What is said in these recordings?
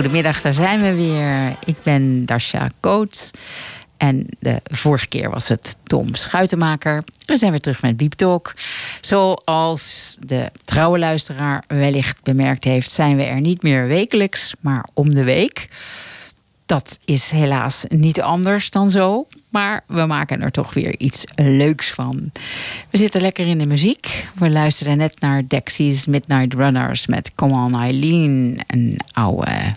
Goedemiddag, daar zijn we weer. Ik ben Dasha Coates. En de vorige keer was het Tom Schuitenmaker. We zijn weer terug met Beep Talk. Zoals de trouwe luisteraar wellicht bemerkt heeft, zijn we er niet meer wekelijks, maar om de week. Dat is helaas niet anders dan zo. Maar we maken er toch weer iets leuks van. We zitten lekker in de muziek. We luisteren net naar Dexys Midnight Runners met Come On Eileen. Een oude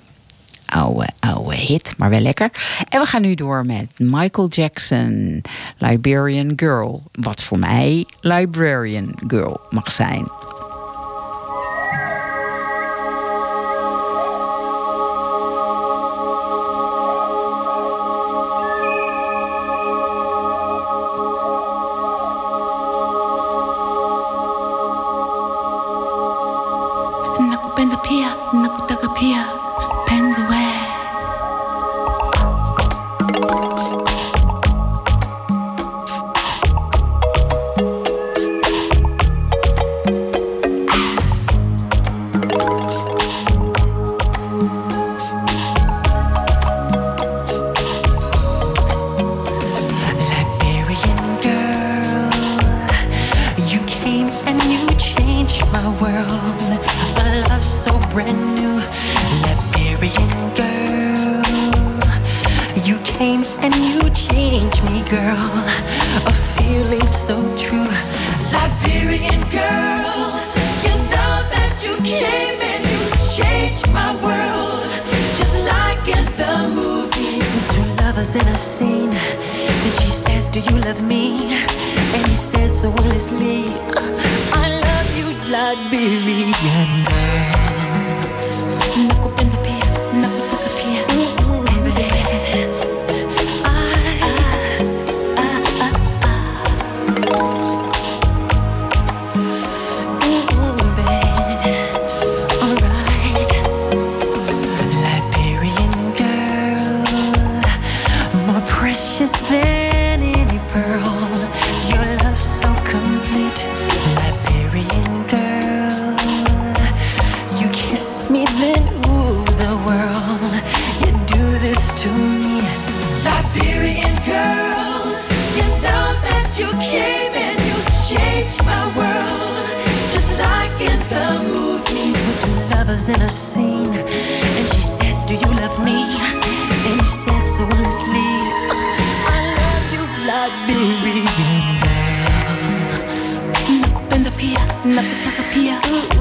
oude, oude hit, maar wel lekker. En we gaan nu door met Michael Jackson, Liberian Girl. Wat voor mij Librarian Girl mag zijn. scene. And she says, Do you love me? And he says, So honestly, I love you, Liberian girl. Nakupenda pia, nakutaka pia. Mm.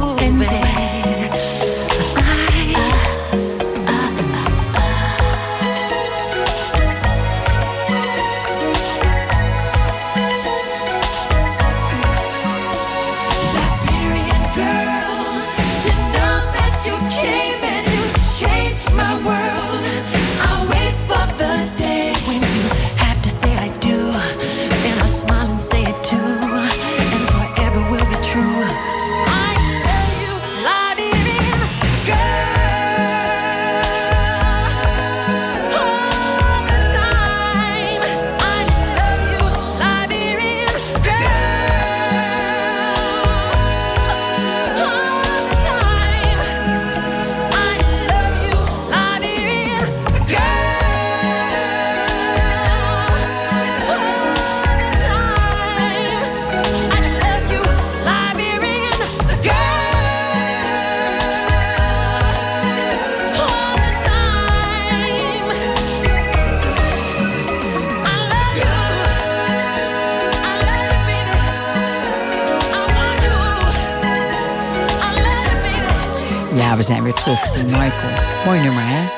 Mooi nummer, hè?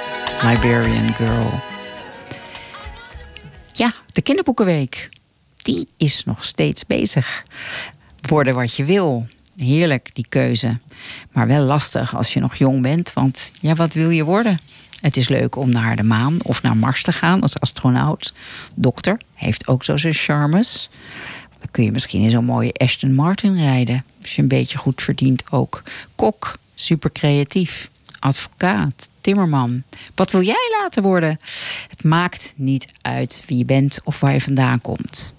Liberian Girl. Ja, de kinderboekenweek. Die is nog steeds bezig. Worden wat je wil. Heerlijk, die keuze. Maar wel lastig als je nog jong bent. Want ja, wat wil je worden? Het is leuk om naar de maan of naar Mars te gaan als astronaut. Dokter heeft ook zo zijn charmes. Dan kun je misschien in zo'n mooie Aston Martin rijden. Als je een beetje goed verdient ook. Kok, super creatief. Advocaat, timmerman. Wat wil jij laten worden? Het maakt niet uit wie je bent of waar je vandaan komt.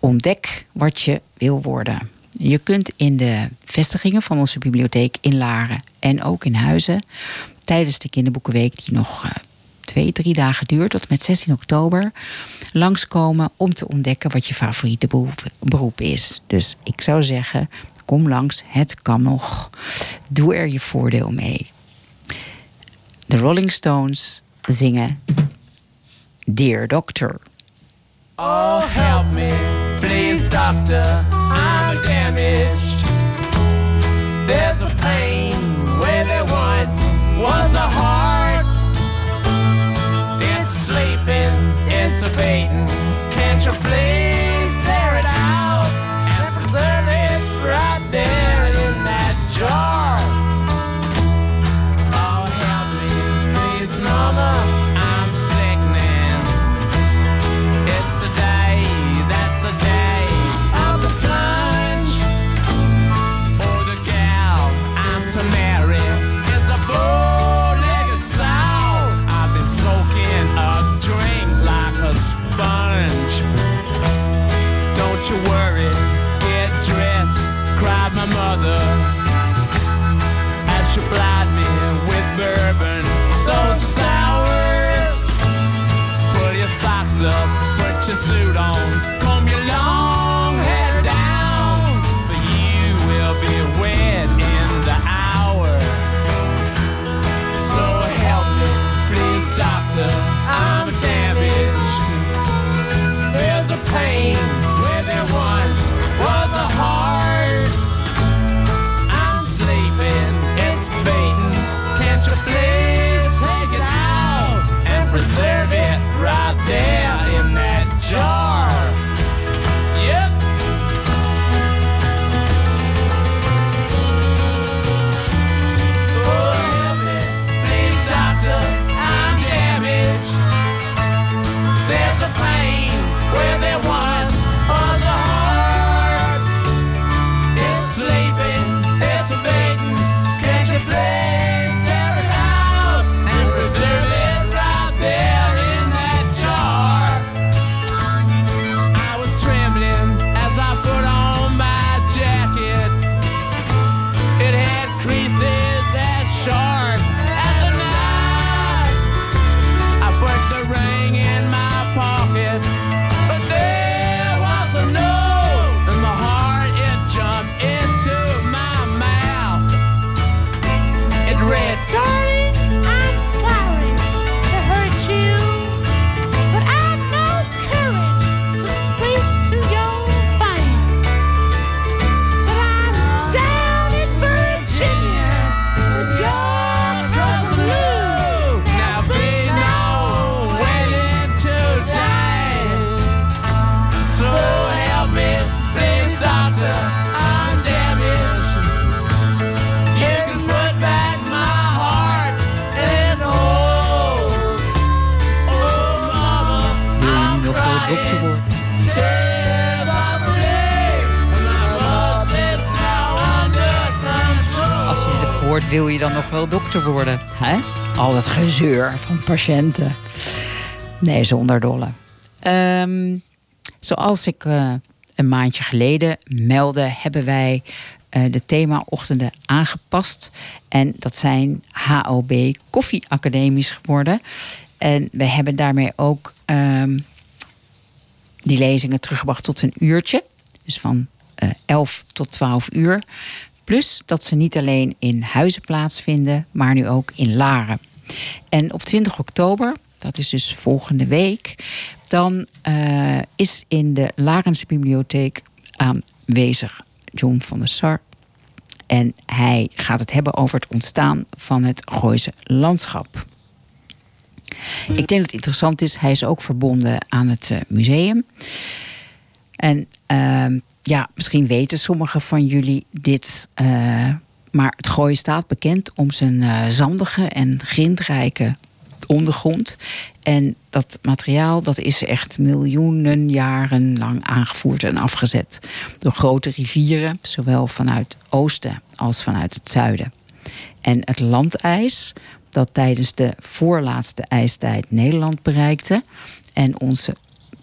Ontdek wat je wil worden. Je kunt in de vestigingen van onze bibliotheek in Laren en ook in Huizen tijdens de kinderboekenweek, die nog uh, twee, drie dagen duurt, tot met 16 oktober, langskomen om te ontdekken wat je favoriete beroep is. Dus ik zou zeggen, Kom langs, het kan nog. Doe er je voordeel mee. De Rolling Stones zingen Dear Doctor. Oh, help me, please, doctor. I'm damaged. your work. Dokter worden? Hè? Al dat gezeur van patiënten. Nee, zonder dolle. Ehm, zoals ik eh, een maandje geleden meldde, hebben wij uh, de themaochtenden aangepast. En dat zijn HOB koffieacademies geworden. En we hebben daarmee ook um, die lezingen teruggebracht tot een uurtje. Dus van uh, 11 tot 12 uur. Plus dat ze niet alleen in huizen plaatsvinden, maar nu ook in Laren. En op 20 oktober, dat is dus volgende week, dan uh, is in de Larense Bibliotheek aanwezig John van der Sar. En hij gaat het hebben over het ontstaan van het Gooise landschap. Ik denk dat het interessant is, hij is ook verbonden aan het uh, museum. En uh, ja, misschien weten sommigen van jullie dit. Uh, maar het Gooi staat bekend om zijn uh, zandige en grindrijke ondergrond. En dat materiaal dat is echt miljoenen jaren lang aangevoerd en afgezet door grote rivieren, zowel vanuit oosten als vanuit het zuiden. En het landijs, dat tijdens de voorlaatste ijstijd Nederland bereikte en onze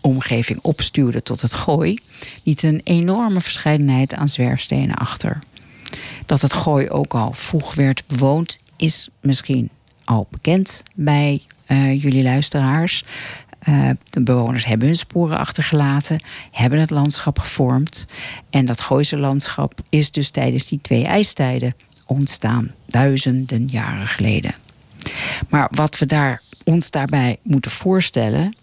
omgeving opstuurde tot het gooi, liet een enorme verscheidenheid aan zwerfstenen achter. Dat het gooi ook al vroeg werd bewoond, is misschien al bekend bij uh, jullie luisteraars. Uh, de bewoners hebben hun sporen achtergelaten, hebben het landschap gevormd. En dat Gooise landschap is dus tijdens die twee ijstijden ontstaan, duizenden jaren geleden. Maar wat we daar, ons daarbij moeten voorstellen,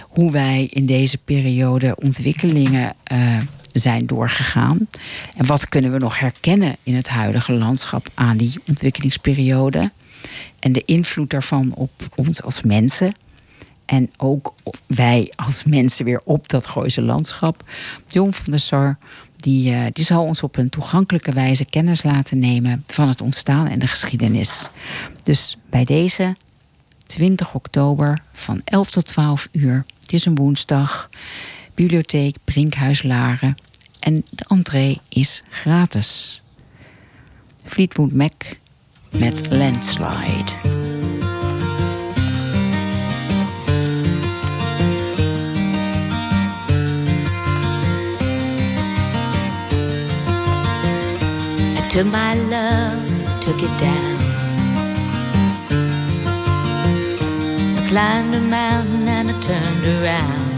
hoe wij in deze periode ontwikkelingen uh, zijn doorgegaan. En wat kunnen we nog herkennen in het huidige landschap aan die ontwikkelingsperiode. En de invloed daarvan op ons als mensen. En ook wij als mensen weer op dat Gooise landschap. Jon van der Sar, die, uh, die zal ons op een toegankelijke wijze kennis laten nemen van het ontstaan en de geschiedenis. Dus bij deze 20 oktober van 11 tot 12 uur. Het is een woensdag. Bibliotheek Brinkhuis Laren. En de entree is gratis. Fleetwood Mac met Landslide. Took my love, took it down. Climbed a mountain and I turned around.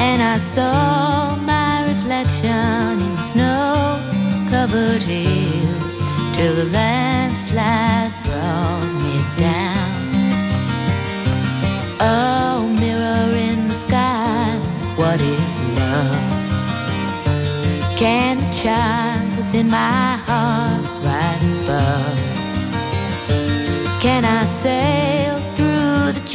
And I saw my reflection in snow covered hills till the landslide brought me down. Oh, mirror in the sky, what is love? Can the child within my heart rise above? Can I the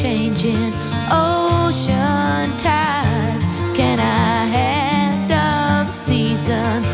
changing ocean tides? Can I handle the seasons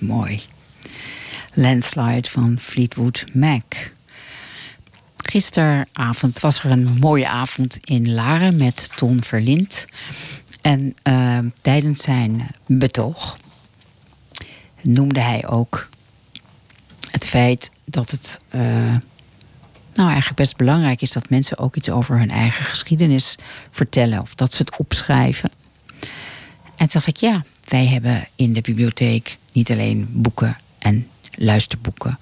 mooi. Landslide van Fleetwood Mac. Gisteravond was er een mooie avond in Laren met Ton Verlind. En eh, tijdens zijn betoog noemde hij ook het feit dat het eh, nou eigenlijk best belangrijk is dat mensen ook iets over hun eigen geschiedenis vertellen of dat ze het opschrijven. En toen dacht ik, ja, wij hebben in de bibliotheek niet alleen boeken en luisterboeken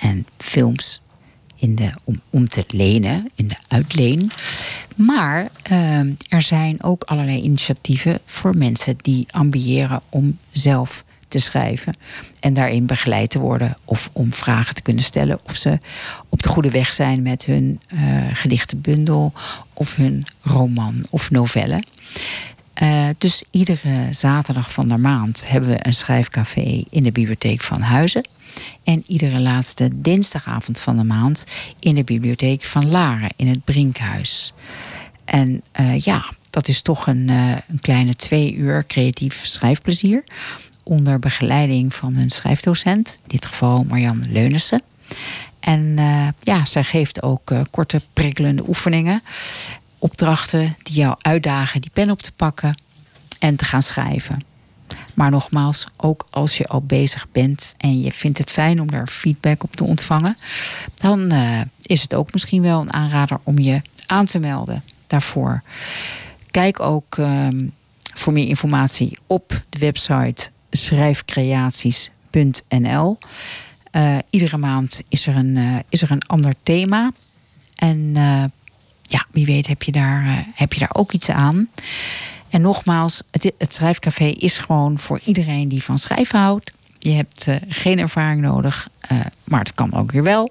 en films in de, om, om te lenen, in de uitleen. Maar ehm, er zijn ook allerlei initiatieven voor mensen die ambiëren om zelf te schrijven en daarin begeleid te worden of om vragen te kunnen stellen of ze op de goede weg zijn met hun eh, gedichtenbundel of hun roman of novelle. Uh, dus iedere zaterdag van de maand hebben we een schrijfcafé in de bibliotheek van Huizen. En iedere laatste dinsdagavond van de maand in de bibliotheek van Laren in het Brinkhuis. En uh, ja, dat is toch een, uh, een kleine twee uur creatief schrijfplezier. Onder begeleiding van een schrijfdocent, in dit geval Marjan Leunissen. En ja, zij geeft ook korte prikkelende oefeningen. Opdrachten die jou uitdagen die pen op te pakken en te gaan schrijven. Maar nogmaals, ook als je al bezig bent en je vindt het fijn om daar feedback op te ontvangen, dan uh, is het ook misschien wel een aanrader om je aan te melden daarvoor. Kijk ook um, voor meer informatie op de website schrijfcreaties.nl. Uh, iedere maand is er, een, uh, is er een ander thema. En ja, wie weet heb je daar, heb je daar ook iets aan. En nogmaals, het, het, schrijfcafé is gewoon voor iedereen die van schrijven houdt. Je hebt uh, geen ervaring nodig, uh, maar het kan ook weer wel.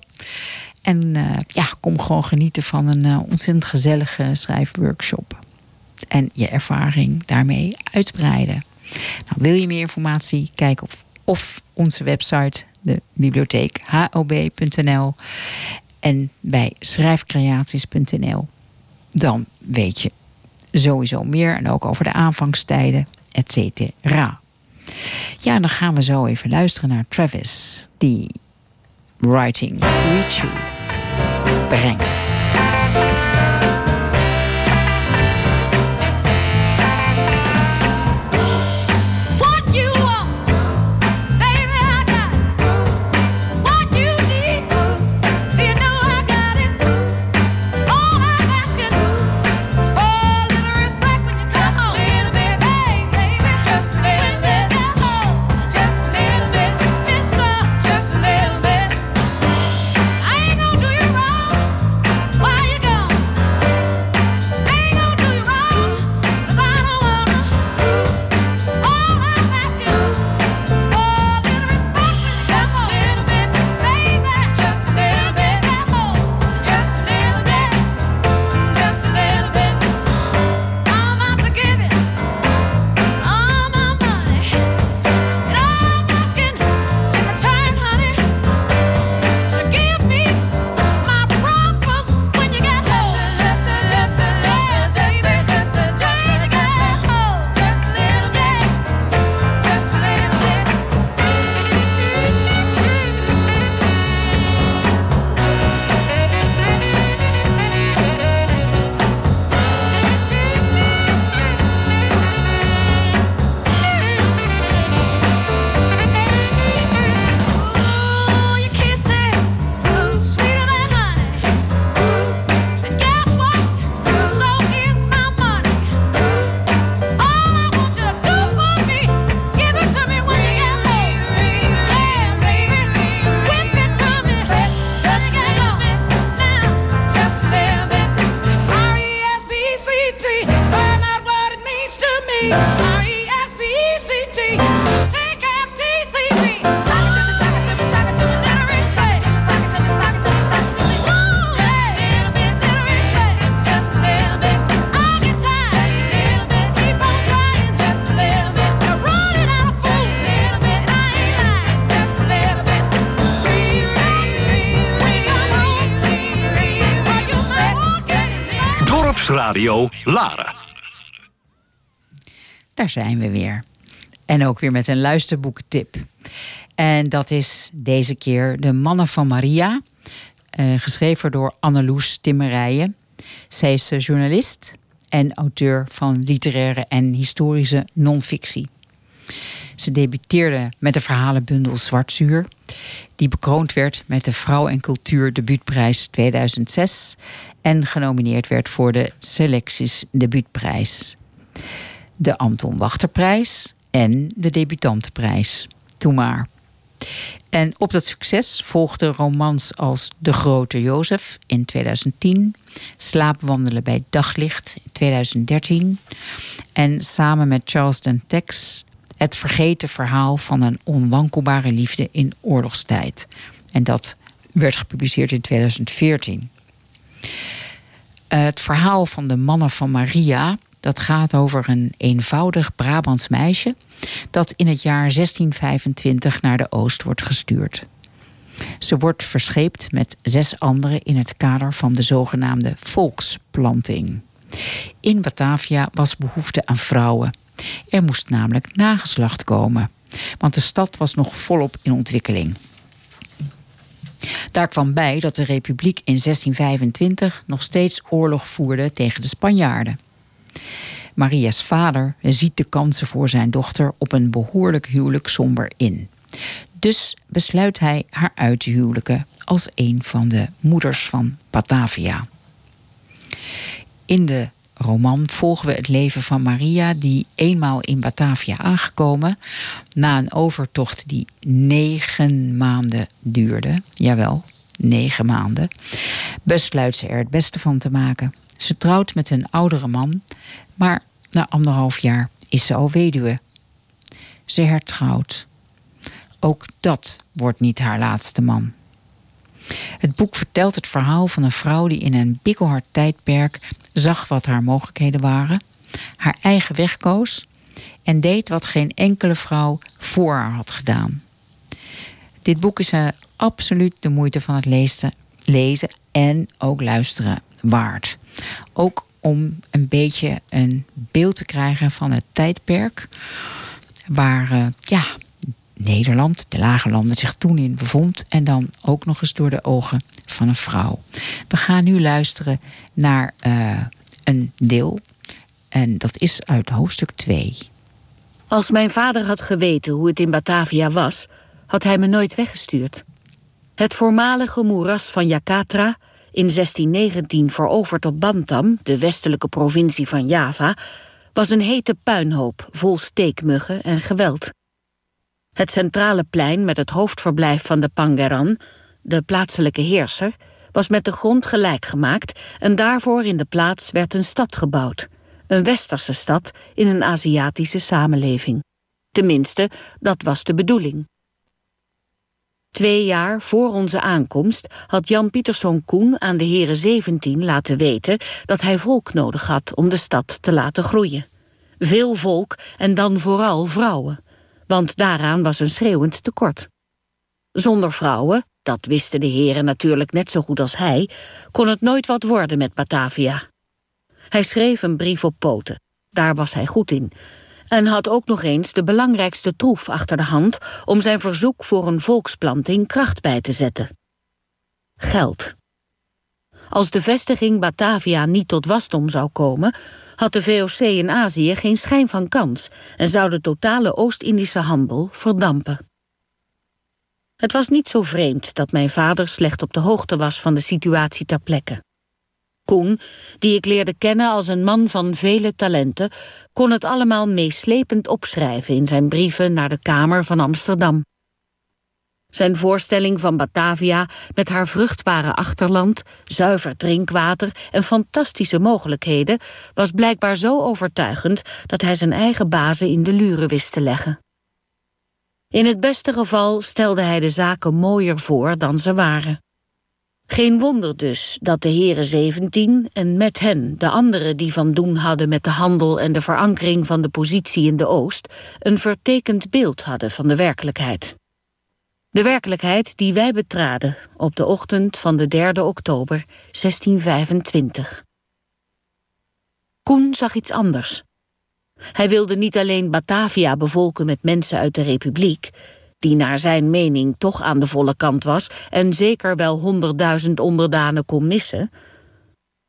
En ja, kom gewoon genieten van een ontzettend gezellige schrijfworkshop. En je ervaring daarmee uitbreiden. Nou, wil je meer informatie? Kijk op of onze website, de bibliotheek hob.nl en bij schrijfcreaties.nl. Dan weet je sowieso meer. En ook over de aanvangstijden, et cetera. Ja, dan gaan we zo even luisteren naar Travis, die Writing Reach You brengt. Lara. Daar zijn we weer. En ook weer met een luisterboekentip. En dat is deze keer De Mannen van Maria. eh, geschreven door Anneloes Timmerijen. Zij is eh, journalist en auteur van literaire en historische non-fictie. Ze debuteerde met de verhalenbundel Zwartzuur, die bekroond werd met de Vrouw en Cultuur Debuutprijs 2006 en genomineerd werd voor de Selectis Debuutprijs, de Anton Wachterprijs en de Debutantenprijs. Toen maar. En op dat succes volgden romans als De Grote Jozef in 2010, Slaapwandelen bij Daglicht in 2013 en samen met Charles Dentex Het vergeten verhaal van een onwankelbare liefde in oorlogstijd. En dat werd gepubliceerd in 2014. Het verhaal van de mannen van Maria dat gaat over een eenvoudig Brabants meisje dat in het jaar 1625 naar de oost wordt gestuurd. Ze wordt verscheept met zes anderen in het kader van de zogenaamde volksplanting. In Batavia was behoefte aan vrouwen. Er moest namelijk nageslacht komen, want de stad was nog volop in ontwikkeling. Daar kwam bij dat de Republiek in 1625 nog steeds oorlog voerde tegen de Spanjaarden. Maria's vader ziet de kansen voor zijn dochter op een behoorlijk huwelijk somber in. Dus besluit hij haar uit te huwelijken als een van de moeders van Batavia. In de roman volgen we het leven van Maria, die eenmaal in Batavia aangekomen, na een overtocht die negen maanden duurde, jawel, negen maanden, besluit ze er het beste van te maken. Ze trouwt met een oudere man, maar na anderhalf jaar is ze al weduwe. Ze hertrouwt. Ook dat wordt niet haar laatste man. Het boek vertelt het verhaal van een vrouw die in een bikkelhard tijdperk zag wat haar mogelijkheden waren, haar eigen weg koos en deed wat geen enkele vrouw voor haar had gedaan. Dit boek is uh, absoluut de moeite van het lezen, lezen en ook luisteren waard. Ook om een beetje een beeld te krijgen van het tijdperk waar uh, ja, Nederland, de lage landen, zich toen in bevond. En dan ook nog eens door de ogen van een vrouw. We gaan nu luisteren naar uh, een deel. En dat is uit hoofdstuk 2. Als mijn vader had geweten hoe het in Batavia was, had hij me nooit weggestuurd. Het voormalige moeras van Jakatra, in 1619 veroverd op Bantam, de westelijke provincie van Java, was een hete puinhoop vol steekmuggen en geweld. Het centrale plein met het hoofdverblijf van de Pangeran, de plaatselijke heerser, was met de grond gelijk gemaakt en daarvoor in de plaats werd een stad gebouwd. Een westerse stad in een Aziatische samenleving. Tenminste, dat was de bedoeling. Twee jaar voor onze aankomst had Jan Pieterszoon Koen aan de heren 17 laten weten dat hij volk nodig had om de stad te laten groeien. Veel volk en dan vooral vrouwen want daaraan was een schreeuwend tekort. Zonder vrouwen, dat wisten de heren natuurlijk net zo goed als hij, kon het nooit wat worden met Batavia. Hij schreef een brief op poten, daar was hij goed in, en had ook nog eens de belangrijkste troef achter de hand om zijn verzoek voor een volksplanting kracht bij te zetten. Geld. Als de vestiging Batavia niet tot wasdom zou komen, had de VOC in Azië geen schijn van kans en zou de totale Oost-Indische handel verdampen. Het was niet zo vreemd dat mijn vader slecht op de hoogte was van de situatie ter plekke. Koen, die ik leerde kennen als een man van vele talenten, kon het allemaal meeslepend opschrijven in zijn brieven naar de Kamer van Amsterdam. Zijn voorstelling van Batavia met haar vruchtbare achterland, zuiver drinkwater en fantastische mogelijkheden was blijkbaar zo overtuigend dat hij zijn eigen bazen in de luren wist te leggen. In het beste geval stelde hij de zaken mooier voor dan ze waren. Geen wonder dus dat de heren 17 en met hen de anderen die van doen hadden met de handel en de verankering van de positie in de Oost een vertekend beeld hadden van de werkelijkheid. De werkelijkheid die wij betraden op de ochtend van de 3 oktober 1625. Koen zag iets anders. Hij wilde niet alleen Batavia bevolken met mensen uit de Republiek, die naar zijn mening toch aan de volle kant was en zeker wel honderdduizend onderdanen kon missen.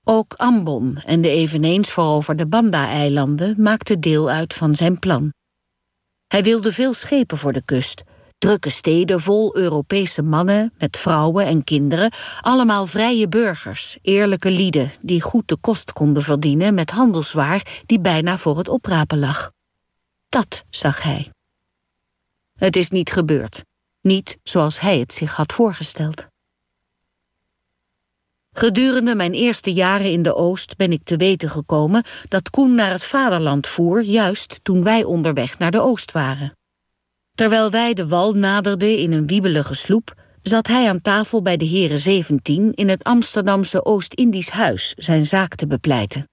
Ook Ambon en de eveneens veroverde Banda-eilanden maakten deel uit van zijn plan. Hij wilde veel schepen voor de kust, drukke steden vol Europese mannen met vrouwen en kinderen, allemaal vrije burgers, eerlijke lieden die goed de kost konden verdienen met handelswaar die bijna voor het oprapen lag. Dat zag hij. Het is niet gebeurd, niet zoals hij het zich had voorgesteld. Gedurende mijn eerste jaren in de Oost ben ik te weten gekomen dat Koen naar het vaderland voer, juist toen wij onderweg naar de Oost waren. Terwijl wij de wal naderden in een wiebelige sloep, zat hij aan tafel bij de heren 17 in het Amsterdamse Oost-Indisch Huis zijn zaak te bepleiten.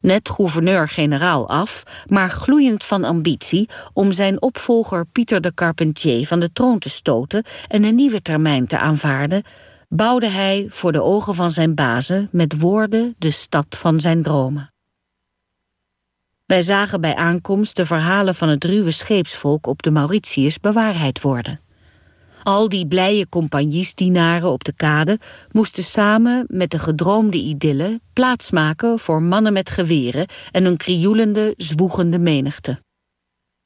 Net gouverneur-generaal af, maar gloeiend van ambitie om zijn opvolger Pieter de Carpentier van de troon te stoten en een nieuwe termijn te aanvaarden, bouwde hij voor de ogen van zijn bazen met woorden de stad van zijn dromen. Wij zagen bij aankomst de verhalen van het ruwe scheepsvolk op de Mauritius bewaarheid worden. Al die blije compagniesdienaren op de kade moesten samen met de gedroomde idylle plaatsmaken voor mannen met geweren en een krioelende, zwoegende menigte.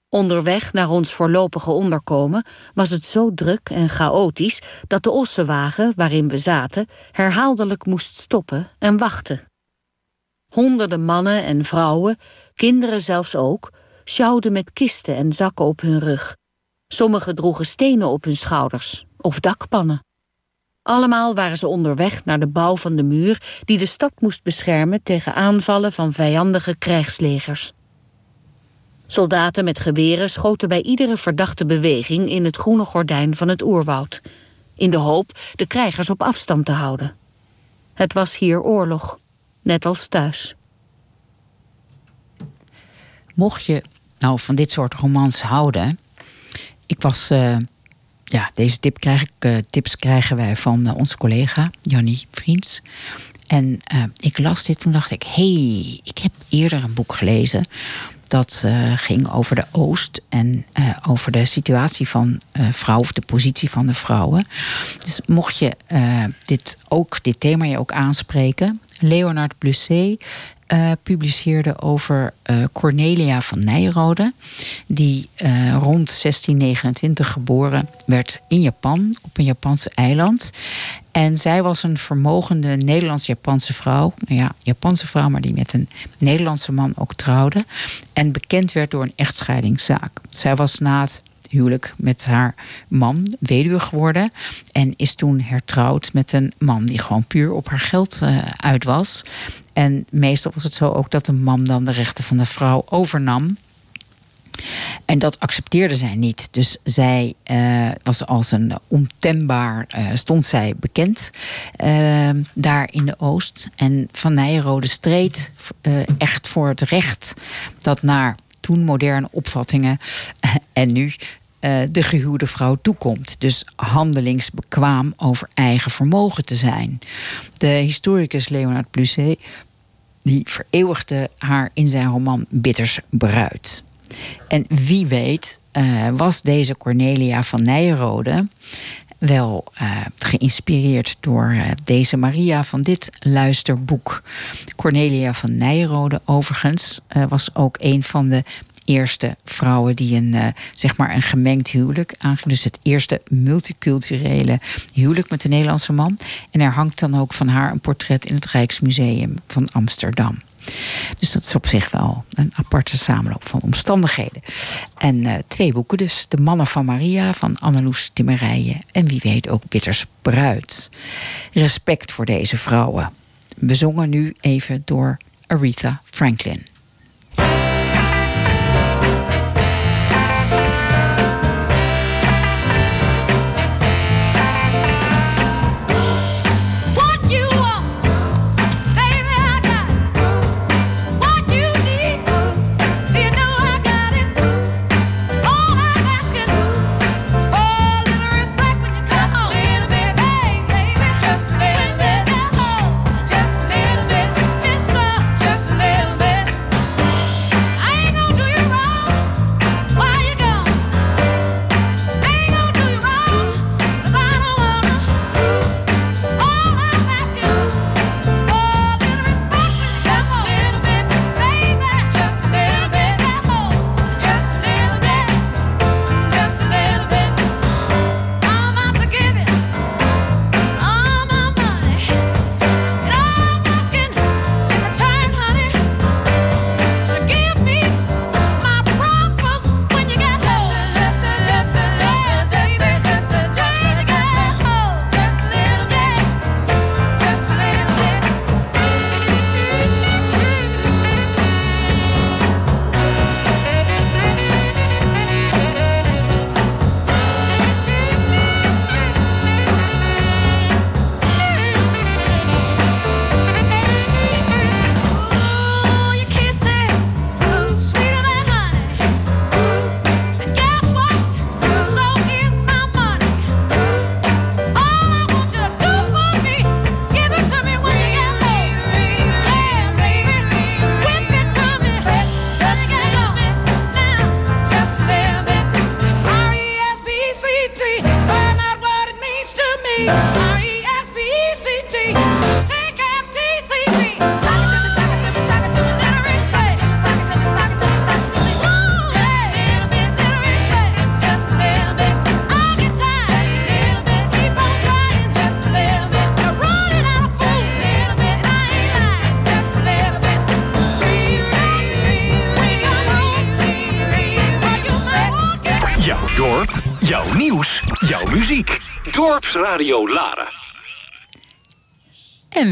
Onderweg naar ons voorlopige onderkomen was het zo druk en chaotisch dat de ossenwagen waarin we zaten herhaaldelijk moest stoppen en wachten. Honderden mannen en vrouwen, kinderen zelfs ook, sjouwden met kisten en zakken op hun rug. Sommigen droegen stenen op hun schouders of dakpannen. Allemaal waren ze onderweg naar de bouw van de muur die de stad moest beschermen tegen aanvallen van vijandige krijgslegers. Soldaten met geweren schoten bij iedere verdachte beweging in het groene gordijn van het oerwoud, in de hoop de krijgers op afstand te houden. Het was hier oorlog, net als thuis. Mocht je nou van dit soort romans houden, ik was. Uh, ja, deze tip krijg ik, uh, tips krijgen wij van uh, onze collega Jannie Vriends. En ik las dit, toen dacht ik: hey, ik heb eerder een boek gelezen dat ging over de Oost en over de situatie van vrouwen, of de positie van de vrouwen. Dus mocht je dit ook, dit thema je ook aanspreken, Leonard Blusset uh, publiceerde over uh, Cornelia van Nijrode. Die uh, rond 1629 geboren werd in Japan, op een Japanse eiland. En zij was een vermogende Nederlands-Japanse vrouw. Nou ja, Japanse vrouw, maar die met een Nederlandse man ook trouwde. En bekend werd door een echtscheidingszaak. Zij was na het huwelijk met haar man, weduwe geworden. En is toen hertrouwd met een man die gewoon puur op haar geld uh, uit was. En meestal was het zo ook dat de man dan de rechten van de vrouw overnam. En dat accepteerde zij niet. Dus zij uh, was als een ontembaar, uh, stond zij bekend daar in de Oost. En Van Nijrode streed echt voor het recht dat naar toen moderne opvattingen en nu de gehuwde vrouw toekomt. Dus handelingsbekwaam over eigen vermogen te zijn. De historicus Leonard Blusset die vereeuwigde haar in zijn roman Bitters Bruid. En wie weet uh, was deze Cornelia van Nijrode wel uh, geïnspireerd door deze Maria van dit luisterboek. Cornelia van Nijrode, overigens, was ook een van de eerste vrouwen die een, uh, zeg maar een gemengd huwelijk aangingen. Dus het eerste multiculturele huwelijk met een Nederlandse man. En er hangt dan ook van haar een portret in het Rijksmuseum van Amsterdam. Dus dat is op zich wel een aparte samenloop van omstandigheden. En uh, twee boeken dus. De Mannen van Maria van Anneloes Timmerijen. En wie weet ook Bitters Bruid. Respect voor deze vrouwen. Bezongen nu even door Aretha Franklin.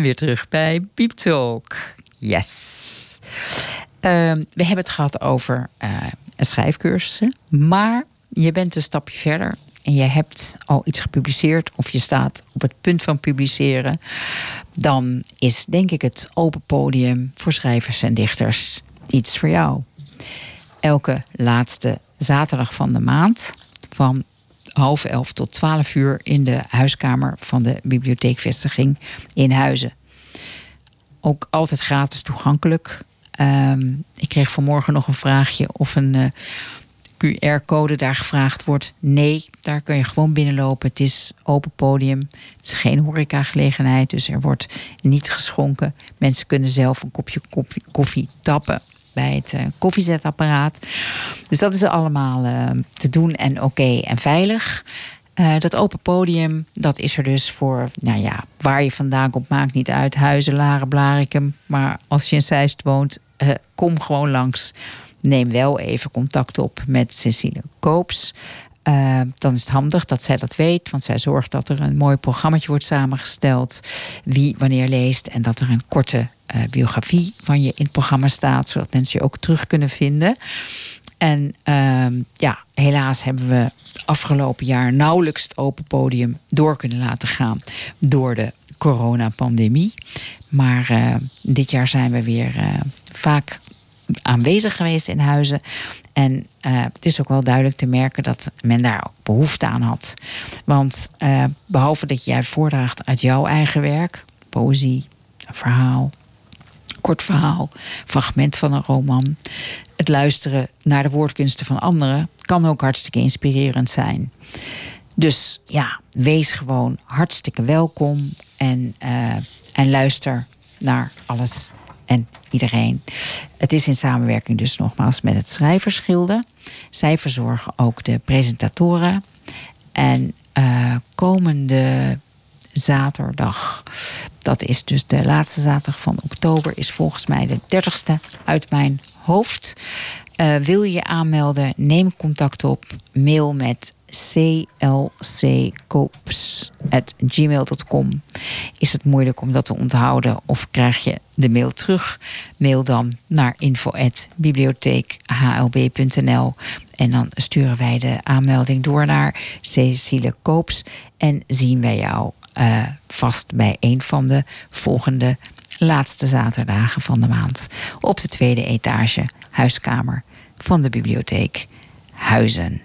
Weer terug bij Piep Talk. Yes. Ehm, we hebben het gehad over eh schrijfcursussen. Maar je bent een stapje verder. En je hebt al iets gepubliceerd. Of je staat op het punt van publiceren. Dan is denk ik het open podium voor schrijvers en dichters iets voor jou. Elke laatste zaterdag van de maand. Van half elf tot twaalf uur in de huiskamer van de bibliotheekvestiging in Huizen. Ook altijd gratis toegankelijk. Ehm, ik kreeg vanmorgen nog een vraagje of een eh, QR-code daar gevraagd wordt. Nee, daar kun je gewoon binnenlopen. Het is open podium. Het is geen horecagelegenheid, dus er wordt niet geschonken. Mensen kunnen zelf een kopje koffie, koffie tappen het eh, koffiezetapparaat. Dus dat is allemaal eh, te doen en oké en veilig. Eh, dat open podium, dat is er dus voor, nou ja, waar je vandaan komt, maakt niet uit. Huizen, Laren, Blarikum. Maar als je in Zeist woont, kom gewoon langs. Neem wel even contact op met Cecile Koops. Dan is het handig dat zij dat weet, want zij zorgt dat er een mooi programmaatje wordt samengesteld. Wie wanneer leest en dat er een korte eh, biografie van je in het programma staat, zodat mensen je ook terug kunnen vinden. En ehm, ja, helaas hebben we afgelopen jaar nauwelijks het open podium door kunnen laten gaan door de coronapandemie. Maar eh, dit jaar zijn we weer eh, vaak aanwezig geweest in huizen. En het is ook wel duidelijk te merken dat men daar ook behoefte aan had. Want eh, behalve dat jij voordraagt uit jouw eigen werk, poëzie, verhaal, kort verhaal, fragment van een roman. Het luisteren naar de woordkunsten van anderen kan ook hartstikke inspirerend zijn. Dus ja, wees gewoon hartstikke welkom en, eh, en luister naar alles en iedereen. Het is in samenwerking dus nogmaals met het Schrijversgilde. Zij verzorgen ook de presentatoren. En eh, komende zaterdag, dat is dus de laatste zaterdag van oktober, is volgens mij de 30ste uit mijn hoofd. Eh, wil je aanmelden? Neem contact op. Mail met clckoops.gmail.com. Is het moeilijk om dat te onthouden of krijg je de mail terug? Mail dan naar info.bibliotheekhlb.nl en dan sturen wij de aanmelding door naar Cecile Koops en zien wij jou eh, vast bij een van de volgende laatste zaterdagen van de maand op de tweede etage huiskamer van de bibliotheek Huizen.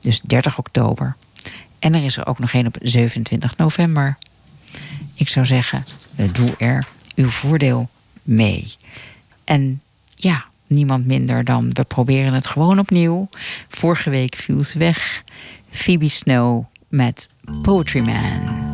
Dus 30 oktober. En er is er ook nog één op 27 november. Ik zou zeggen, eh, doe er uw voordeel mee. En ja, niemand minder dan we proberen het gewoon opnieuw. Vorige week viel ze weg. Phoebe Snow met Poetry Man.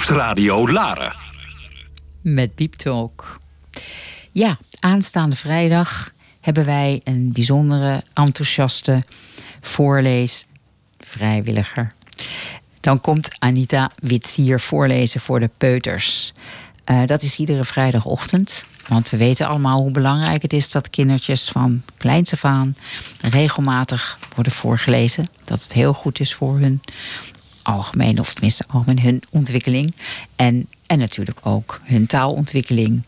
Dorpsradio Laren. met Beep Talk. Ja, aanstaande vrijdag hebben wij een bijzondere, enthousiaste voorleesvrijwilliger. Dan komt Anita Witsier voorlezen voor de peuters. Eh, dat is iedere vrijdagochtend. Want we weten allemaal hoe belangrijk het is dat kindertjes van kleins af aan regelmatig worden voorgelezen. Dat het heel goed is voor hun algemeen, of tenminste algemeen hun ontwikkeling. En, en natuurlijk ook hun taalontwikkeling.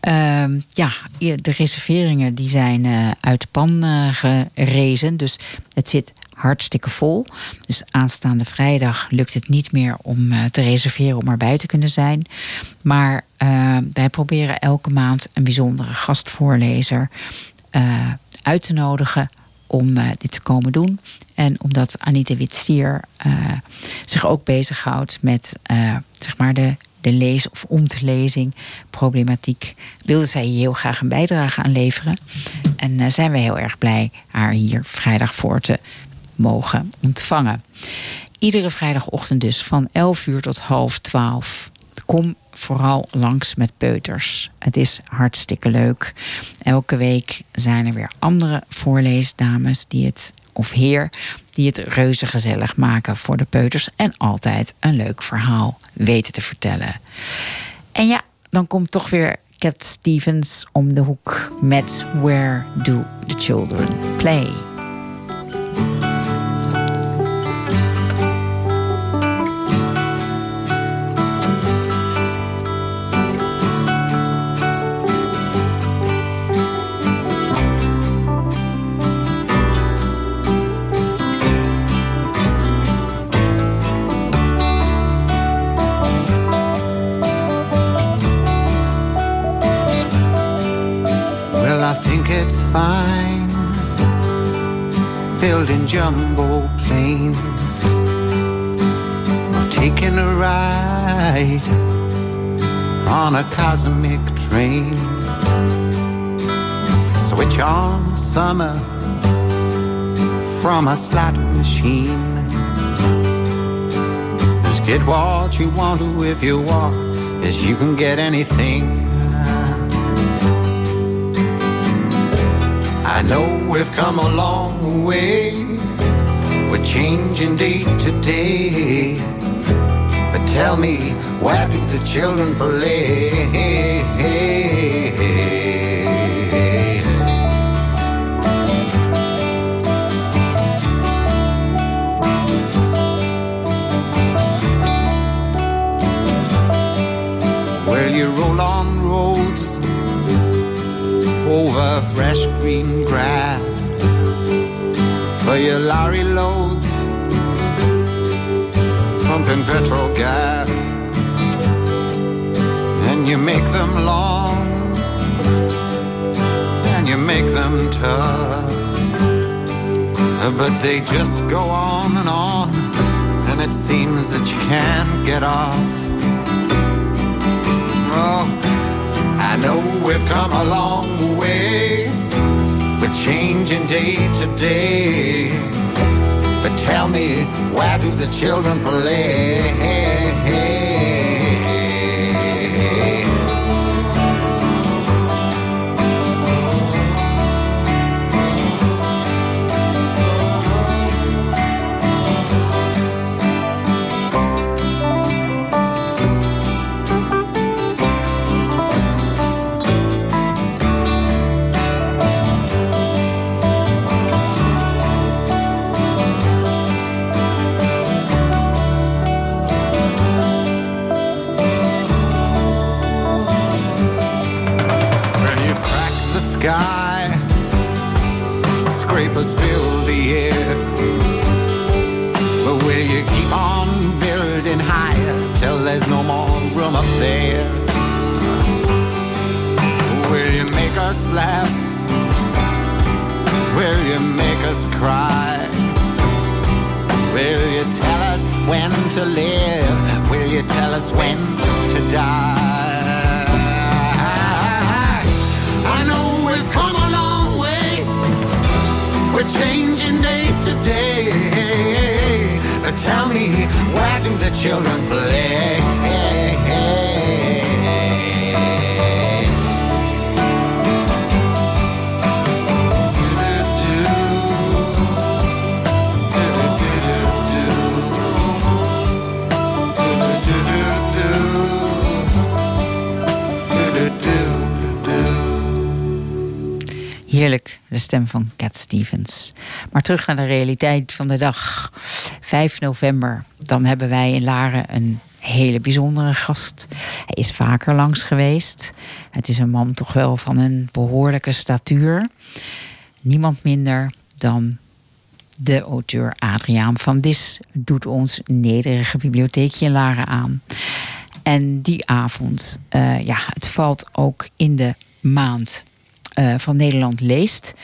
Ehm, ja, de reserveringen die zijn eh, uit de pan eh, gerezen. Dus het zit hartstikke vol. Dus aanstaande vrijdag lukt het niet meer om eh, te reserveren om erbij te kunnen zijn. Maar eh, wij proberen elke maand een bijzondere gastvoorlezer uit te nodigen om eh, dit te komen doen. En omdat Anita Witsier eh, zich ook bezighoudt met eh, zeg maar de, de lees- of ontlezing problematiek, wilde zij hier heel graag een bijdrage aan leveren. En zijn we heel erg blij haar hier vrijdag voor te mogen ontvangen. Iedere vrijdagochtend dus van 11 uur tot half 12. Kom vooral langs met peuters. Het is hartstikke leuk. Elke week zijn er weer andere voorleesdames die het, of heer, die het reuze gezellig maken voor de peuters. En altijd een leuk verhaal weten te vertellen. En ja, dan komt toch weer Cat Stevens om de hoek met Where Do the Children Play? On a cosmic train. Switch on summer from a slot machine. Just get what you want to if you want, as you can get anything. I know we've come a long way. We're changing day to day. Tell me, where do the children play? Well, you roll on roads over fresh green grass for your lorry loads, pumping petrol gas, and you make them long and you make them tough, but they just go on and on, and it seems that you can't get off. Oh, I know we've come a long way. We're changing day to day. Tell me, where do the children play? You tell us when to live? Will you tell us when to die? I know we've come a long way. We're changing day to day. But tell me, where do the children play? Van Cat Stevens. Maar terug naar de realiteit van de dag. 5 november, dan hebben wij in Laren een hele bijzondere gast. Hij is vaker langs geweest. Het is een man toch wel van een behoorlijke statuur. Niemand minder dan de auteur Adriaan van Dis doet ons nederige bibliotheekje in Laren aan. En die avond, eh, ja, het valt ook in de maand eh, van Nederland leest.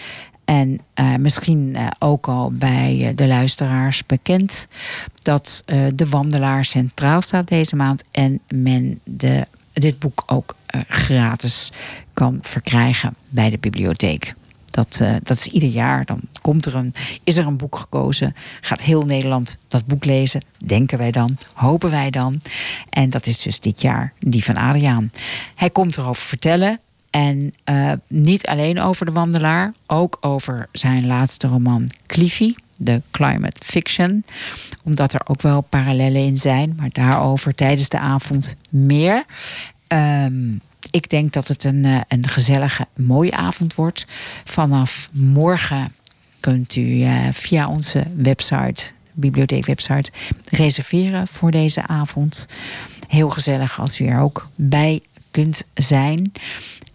En eh, misschien eh, ook al bij de luisteraars bekend dat de wandelaar centraal staat deze maand. En men de, dit boek ook gratis kan verkrijgen bij de bibliotheek. Dat, dat is ieder jaar. Dan komt er een, is er een boek gekozen. Gaat heel Nederland dat boek lezen. Denken wij dan. Hopen wij dan. En dat is dus dit jaar die van Adriaan. Hij komt erover vertellen. En eh, niet alleen over de wandelaar. Ook over zijn laatste roman Cliffy. De climate fiction. Omdat er ook wel parallellen in zijn. Maar daarover tijdens de avond meer. Ehm, ik denk dat het een, eh, een gezellige, mooie avond wordt. Vanaf morgen kunt u eh, via onze website, bibliotheekwebsite, reserveren voor deze avond. Heel gezellig als u er ook bij kunt zijn.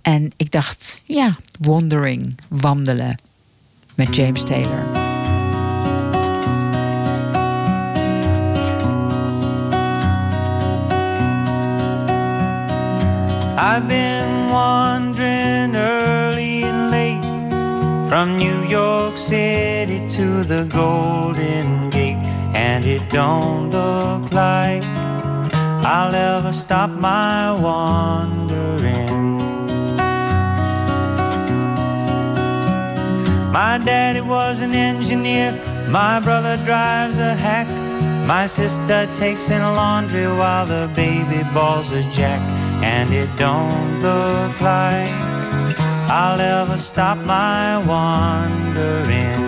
En ik dacht, ja, wandering, wandelen met James Taylor. I've been wandering early and late from New York City to the Golden Gate, and it don't look like I'll ever stop my wandering. My daddy was an engineer, my brother drives a hack. My sister takes in a laundry while the baby balls a jack. And it don't look like I'll ever stop my wandering.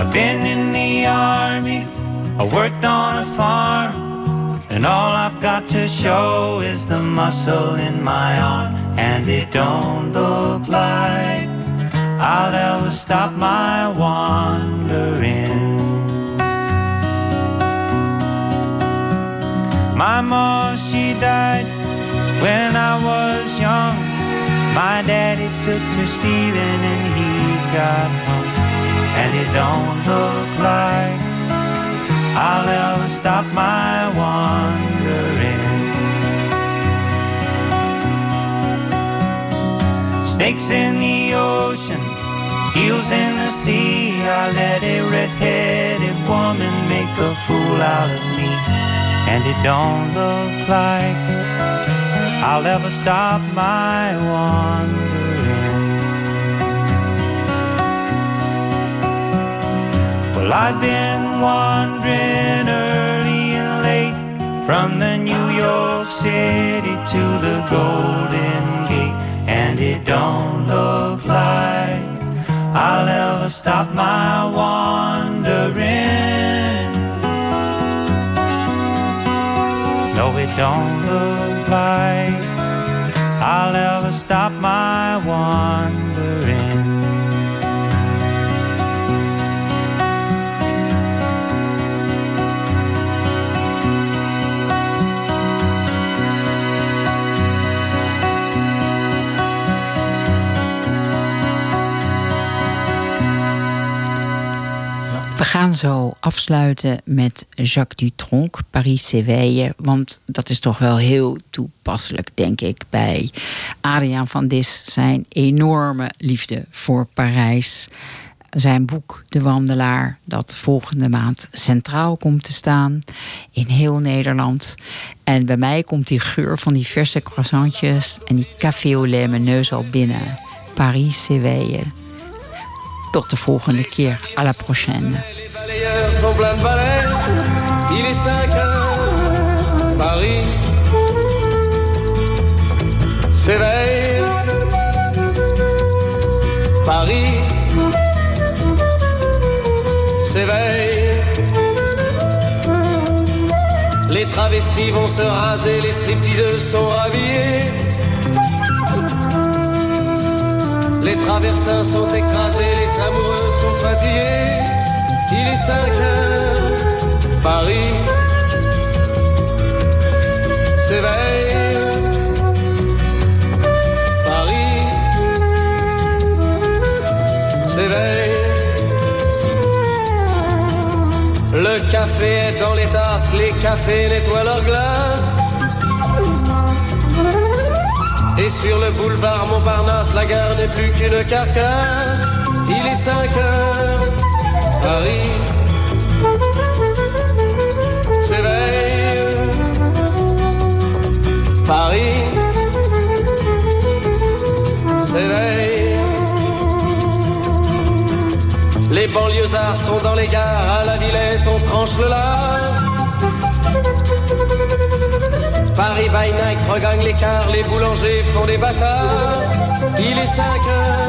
I've been in the army, I worked on a farm, and all I've got to show is the muscle in my arm. And it don't look like I'll ever stop my wandering. My mom, she died when I was young. My daddy took to stealing and he got hung. And it don't look like I'll ever stop my wandering. Snakes in the ocean, eels in the sea. I let a red-headed woman make a fool out of me. And it don't look like I'll ever stop my wandering. Well, I've been wandering early and late from the New York City to the Golden Gate, and it don't look like I'll ever stop my wandering. No, it don't look like I'll ever stop my wandering. Gaan zo afsluiten met Jacques Dutronc, Paris s'éveille. Want dat is toch wel heel toepasselijk, denk ik, bij Adriaan van Dis. Zijn enorme liefde voor Parijs. Zijn boek De Wandelaar, dat volgende maand centraal komt te staan in heel Nederland. En bij mij komt die geur van die verse croissantjes en die café au lait mijn neus al binnen. Paris s'éveille. Tot de volgende keer. À la prochaine. Pleins de balais. Il est 5 heures. Paris s'éveille. Paris s'éveille. Les travestis vont se raser, les stripteaseuses sont rhabillées. Les traversins sont écrasés, les amoureux sont fatigués. Il est 5 heures, Paris s'éveille. Paris s'éveille. Le café est dans les tasses, les cafés nettoient leurs glaces. Et sur le boulevard Montparnasse, la gare n'est plus qu'une carcasse. Il est 5 heures, Paris s'éveille. Paris s'éveille. Les banlieusards sont dans les gares, à la Villette on tranche le lard. Paris by night regagne l'écart, les boulangers font des bâtards. Il est 5 heures,